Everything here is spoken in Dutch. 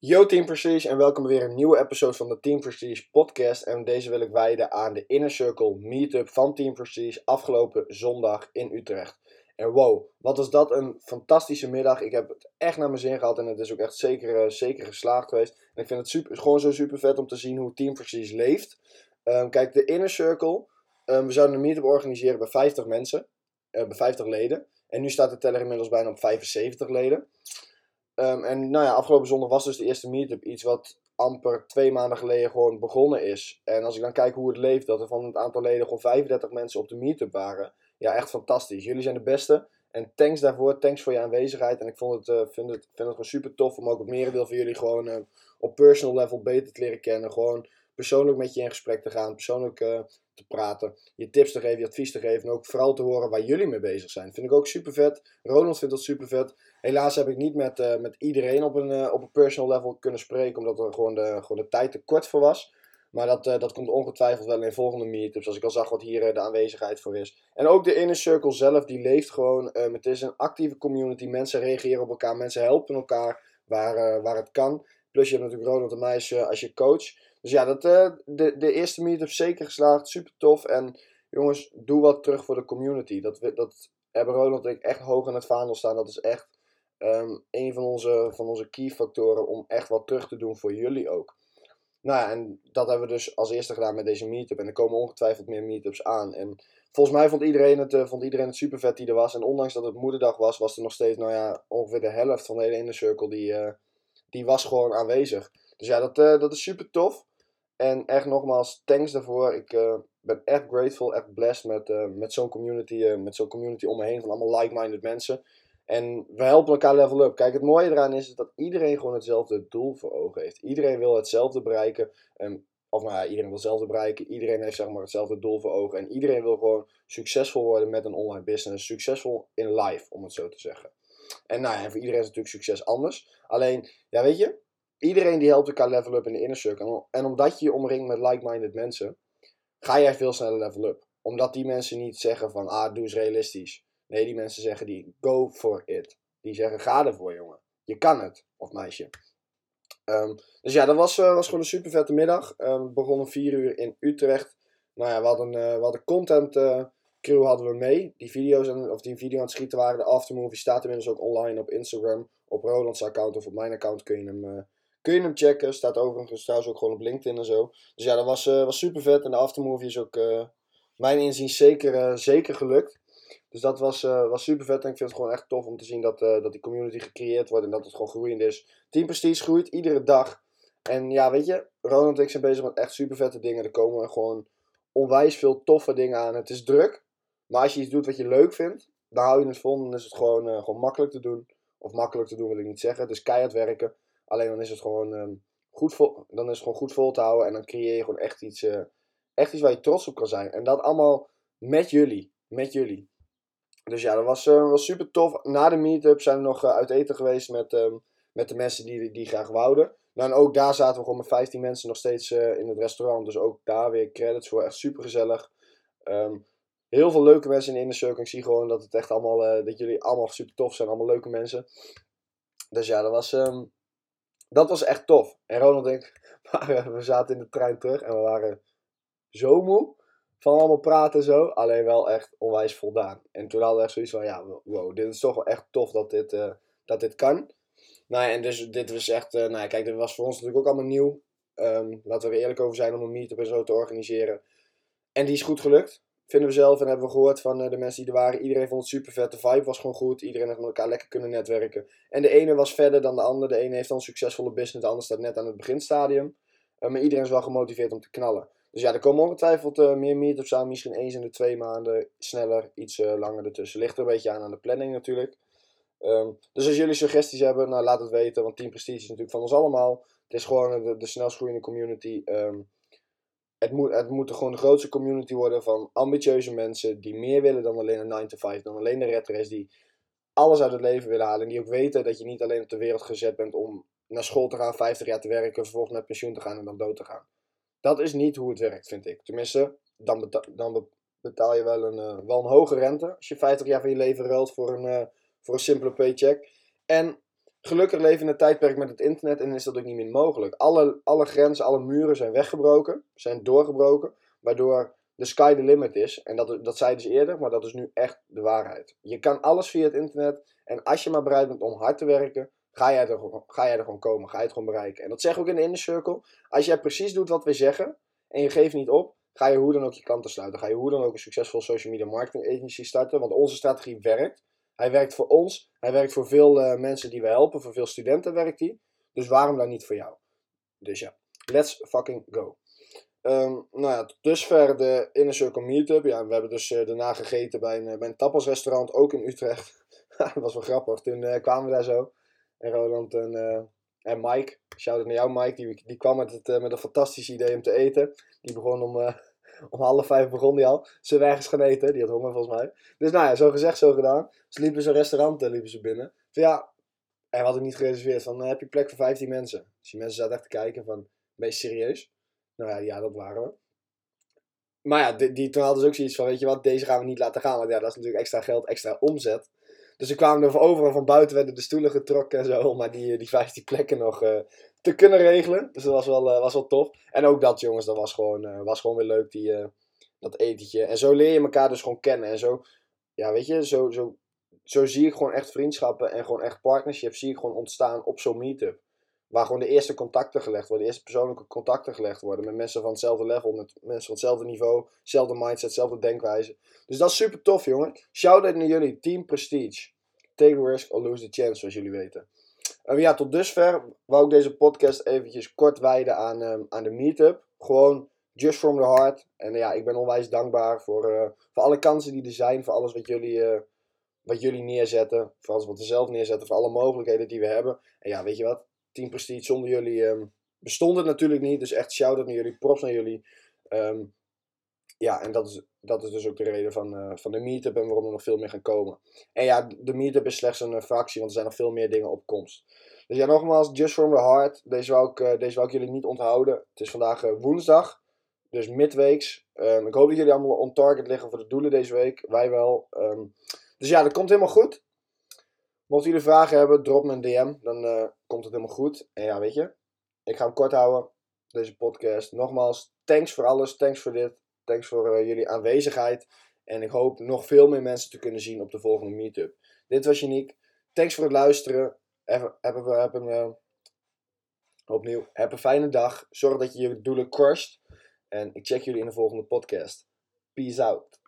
Yo Team Prestige en welkom weer een nieuwe episode van de Team Prestige podcast. En deze wil ik wijden aan de Inner Circle Meetup van Team Prestige afgelopen zondag in Utrecht. En wow, wat was dat een fantastische middag. Ik heb het echt naar mijn zin gehad en het is ook echt zeker, uh, zeker geslaagd geweest. En ik vind het super, gewoon zo super vet om te zien hoe Team Prestige leeft. Um, kijk, de Inner Circle, um, we zouden een meetup organiseren bij 50 mensen, uh, bij 50 leden. En nu staat de teller inmiddels bijna op 75 leden. Um, en nou ja, afgelopen zondag was dus de eerste meetup iets wat amper twee maanden geleden gewoon begonnen is. En als ik dan kijk hoe het leeft, dat er van het aantal leden gewoon 35 mensen op de meetup waren. Ja, echt fantastisch. Jullie zijn de beste. En thanks daarvoor, thanks voor je aanwezigheid. En ik vond het, uh, vind het, het gewoon super tof om ook het merendeel van jullie gewoon uh, op personal level beter te leren kennen. Gewoon persoonlijk met je in gesprek te gaan, persoonlijk uh, te praten, je tips te geven, je advies te geven en ook vooral te horen waar jullie mee bezig zijn. Vind ik ook super vet. Ronald vindt dat super vet. Helaas heb ik niet met, uh, met iedereen op een, uh, op een personal level kunnen spreken, omdat er gewoon de, gewoon de tijd te kort voor was. Maar dat, dat komt ongetwijfeld wel in volgende meetups, als ik al zag wat hier de aanwezigheid voor is. En ook de inner circle zelf, die leeft gewoon. Het is een actieve community, mensen reageren op elkaar, mensen helpen elkaar waar, waar het kan. Plus je hebt natuurlijk Ronald en mij als je, coach. Dus ja, dat, de, de eerste meetup zeker geslaagd, super tof. En jongens, doe wat terug voor de community. Dat, dat hebben Ronald en ik echt hoog in het vaandel staan. Dat is echt um, een van onze, van onze key factoren om echt wat terug te doen voor jullie ook. Nou ja, en dat hebben we dus als eerste gedaan met deze meetup. En er komen ongetwijfeld meer meetups aan. En volgens mij vond iedereen het, uh, vond iedereen het super vet die er was. En ondanks dat het moederdag was, was er nog steeds, nou ja, ongeveer de helft van de hele inner circle die, uh, die was gewoon aanwezig. Dus ja, dat, uh, dat is super tof. En echt nogmaals, thanks daarvoor. Ik ben echt grateful, echt blessed met, met zo'n community, met zo'n community om me heen van allemaal like-minded mensen. En we helpen elkaar level up. Kijk, het mooie eraan is dat iedereen gewoon hetzelfde doel voor ogen heeft. Iedereen wil hetzelfde bereiken. Um, of nou ja, iedereen wil hetzelfde bereiken. Iedereen heeft zeg maar hetzelfde doel voor ogen. En iedereen wil gewoon succesvol worden met een online business. Succesvol in life, om het zo te zeggen. En nou ja, voor iedereen is natuurlijk succes anders. Alleen, ja weet je, iedereen die helpt elkaar level up in de inner circle. En omdat je je omringt met like-minded mensen, ga jij veel sneller level up. Omdat die mensen niet zeggen van, ah, doe eens realistisch. Nee, die mensen zeggen die go for it. Die zeggen ga ervoor jongen. Je kan het. Of meisje. Um, dus ja, dat was, uh, was gewoon een super vette middag. Um, we begonnen om 4 uur in Utrecht. Nou ja, we hadden, uh, we hadden content uh, crew hadden we mee. Die video's, en, of die video aan het schieten waren. De aftermovie staat inmiddels ook online op Instagram. Op Roland's account of op mijn account kun je hem, kun je hem checken. Staat overigens trouwens ook gewoon op LinkedIn en zo. Dus ja, dat was, was super vet. En de aftermovie is ook, mijn inzien, zeker, zeker gelukt. Dus dat was, was super vet en ik vind het gewoon echt tof om te zien dat, dat die community gecreëerd wordt en dat het gewoon groeiend is. Team Prestige groeit iedere dag. En ja, weet je, Ronald en ik zijn bezig met echt super vette dingen. Er komen gewoon onwijs veel toffe dingen aan. Het is druk, maar als je iets doet wat je leuk vindt, dan hou je het vol. Dan is het gewoon, uh, gewoon makkelijk te doen. Of makkelijk te doen wil ik niet zeggen. Het is keihard werken. Alleen dan is het gewoon, um, goed, vol, dan is het gewoon goed vol te houden. En dan creëer je gewoon echt iets, echt iets waar je trots op kan zijn. En dat allemaal met jullie. Met jullie. Dus ja, dat was, uh, was super tof. Na de meetup zijn we nog uit eten geweest met, um, met de mensen die, die graag wouden. Nou, en ook daar zaten we gewoon met 15 mensen nog steeds in het restaurant. Dus ook daar weer credits voor. Echt super gezellig. Um, heel veel leuke mensen in de circle. Ik zie gewoon dat het echt allemaal, dat jullie allemaal super tof zijn. Allemaal leuke mensen. Dus ja, dat was, um, dat was echt tof. En Ronald en ik, waren, we zaten in de trein terug en we waren zo moe van allemaal praten en zo. Alleen wel echt onwijs voldaan. En toen hadden we echt zoiets van, ja, wow, dit is toch wel echt tof dat dit, uh, dat dit kan. Nou ja, en dus dit was echt, uh, nou ja, kijk, dit was voor ons natuurlijk ook allemaal nieuw. Um, laten we er eerlijk over zijn om een meetup en zo te organiseren. En die is goed gelukt, vinden we zelf. En hebben we gehoord van uh, de mensen die er waren. Iedereen vond het super vet. De vibe was gewoon goed. Iedereen heeft met elkaar lekker kunnen netwerken. En de ene was verder dan de ander. De ene heeft dan een succesvolle business. De ander staat net aan het beginstadium. maar iedereen is wel gemotiveerd om te knallen. Dus ja, er komen ongetwijfeld uh, meer meetups aan. Misschien eens in de twee maanden. Sneller, iets langer ertussen. Ligt er een beetje aan aan de planning natuurlijk. Um, dus als jullie suggesties hebben, nou, laat het weten. Want Team Prestige is natuurlijk van ons allemaal. Het is gewoon de, de snelst groeiende community. Um, het, moet, het moet gewoon de grootste community worden van ambitieuze mensen. Die meer willen dan alleen een 9 to 5. Dan alleen de red race. Die alles uit het leven willen halen. En die ook weten dat je niet alleen op de wereld gezet bent om naar school te gaan, 50 jaar te werken. Vervolgens met pensioen te gaan en dan dood te gaan. Dat is niet hoe het werkt, vind ik. Tenminste, dan, betaal, dan betaal je wel een, uh, wel een hoge rente. Als je 50 jaar van je leven ruilt voor een, uh, voor een simpele paycheck. En gelukkig leven in een tijdperk met het internet en is dat ook niet meer mogelijk. Alle, alle grenzen, alle muren zijn weggebroken, zijn doorgebroken, waardoor de sky the limit is. En dat, dat zei dus eerder, maar dat is nu echt de waarheid. Je kan alles via het internet en als je maar bereid bent om hard te werken, ga jij er, ga jij er gewoon komen, ga je het gewoon bereiken. En dat zeg ik ook in de inner circle. Als jij precies doet wat we zeggen en je geeft niet op, ga je hoe dan ook je klanten sluiten. Ga je hoe dan ook een succesvol social media marketing agency starten, want onze strategie werkt. Hij werkt voor ons, hij werkt voor veel uh, mensen die we helpen, voor veel studenten werkt hij. Dus waarom dan niet voor jou? Dus ja, let's fucking go. Um, nou ja, tot dusver de Inner Circle Meetup. Ja, we hebben dus uh, daarna gegeten bij een, bij een tapasrestaurant, ook in Utrecht. dat was wel grappig. Toen kwamen we daar zo. En Roland en, uh, en Mike, shout-out naar jou Mike, die, die kwam met, het, met een fantastisch idee om te eten. Die begon om, om half vijf begon die al. Ze ergens gaan eten, die had honger volgens mij. Dus nou ja, zo gezegd, zo gedaan. Ze liepen zo'n restaurant liepen ze binnen. Van ja, en we hadden niet gereserveerd van heb je plek voor 15 mensen. Dus die mensen zaten echt te kijken van, ben je serieus? Nou ja, ja, dat waren we. Maar ja, die, die, toen hadden ze ook zoiets van, weet je wat, deze gaan we niet laten gaan. Want ja, dat is natuurlijk extra geld, extra omzet. Dus ze kwamen er overal van buiten, werden de stoelen getrokken en zo. Maar die, die 15 plekken nog te kunnen regelen. Dus dat was wel, uh, was wel tof. En ook dat, jongens, dat was gewoon, uh, was gewoon weer leuk, die, dat etentje. En zo leer je elkaar dus gewoon kennen. En zo, ja, weet je, zo, zo, zo zie ik gewoon echt vriendschappen en gewoon echt partnerships zie ik gewoon ontstaan op zo'n meetup. Waar gewoon de eerste contacten gelegd worden, de eerste persoonlijke contacten gelegd worden met mensen van hetzelfde level, met mensen van hetzelfde niveau, hetzelfde mindset, hetzelfde denkwijze. Dus dat is super tof, jongen. Shout-out naar jullie, Team Prestige. Take a risk or lose the chance, zoals jullie weten. Uh, ja, tot dusver wou ik deze podcast eventjes kort wijden aan, um, aan de meetup. Gewoon just from the heart. En ja, ik ben onwijs dankbaar voor, uh, voor alle kansen die er zijn, voor alles wat jullie, uh, wat jullie neerzetten, voor alles wat we zelf neerzetten, voor alle mogelijkheden die we hebben. En ja, weet je wat? Team Prestige zonder jullie um, bestond het natuurlijk niet. Dus echt shout-out naar jullie, props naar jullie. Um, ja, en dat is, dat is dus ook de reden van, uh, van de meetup en waarom er nog veel meer gaan komen. En ja, de meetup is slechts een uh, fractie, want er zijn nog veel meer dingen op komst. Dus ja, nogmaals, just from the heart. Deze wou ik, uh, deze wou jullie niet onthouden. Het is vandaag woensdag, dus midweeks. Um, ik hoop dat jullie allemaal on target liggen voor de doelen deze week. Wij wel. Um, dus ja, dat komt helemaal goed. Mochten jullie vragen hebben, drop me een DM. Dan komt het helemaal goed. En ja, weet je, ik ga hem kort houden. Deze podcast. Nogmaals, thanks voor alles. Thanks voor dit. Thanks voor uh, jullie aanwezigheid. En ik hoop nog veel meer mensen te kunnen zien op de volgende meetup. Dit was Uniek. Thanks voor het luisteren. Heb, heb, heb een, uh, opnieuw, heb een fijne dag. Zorg dat je je doelen crusht. En ik check jullie in de volgende podcast. Peace out.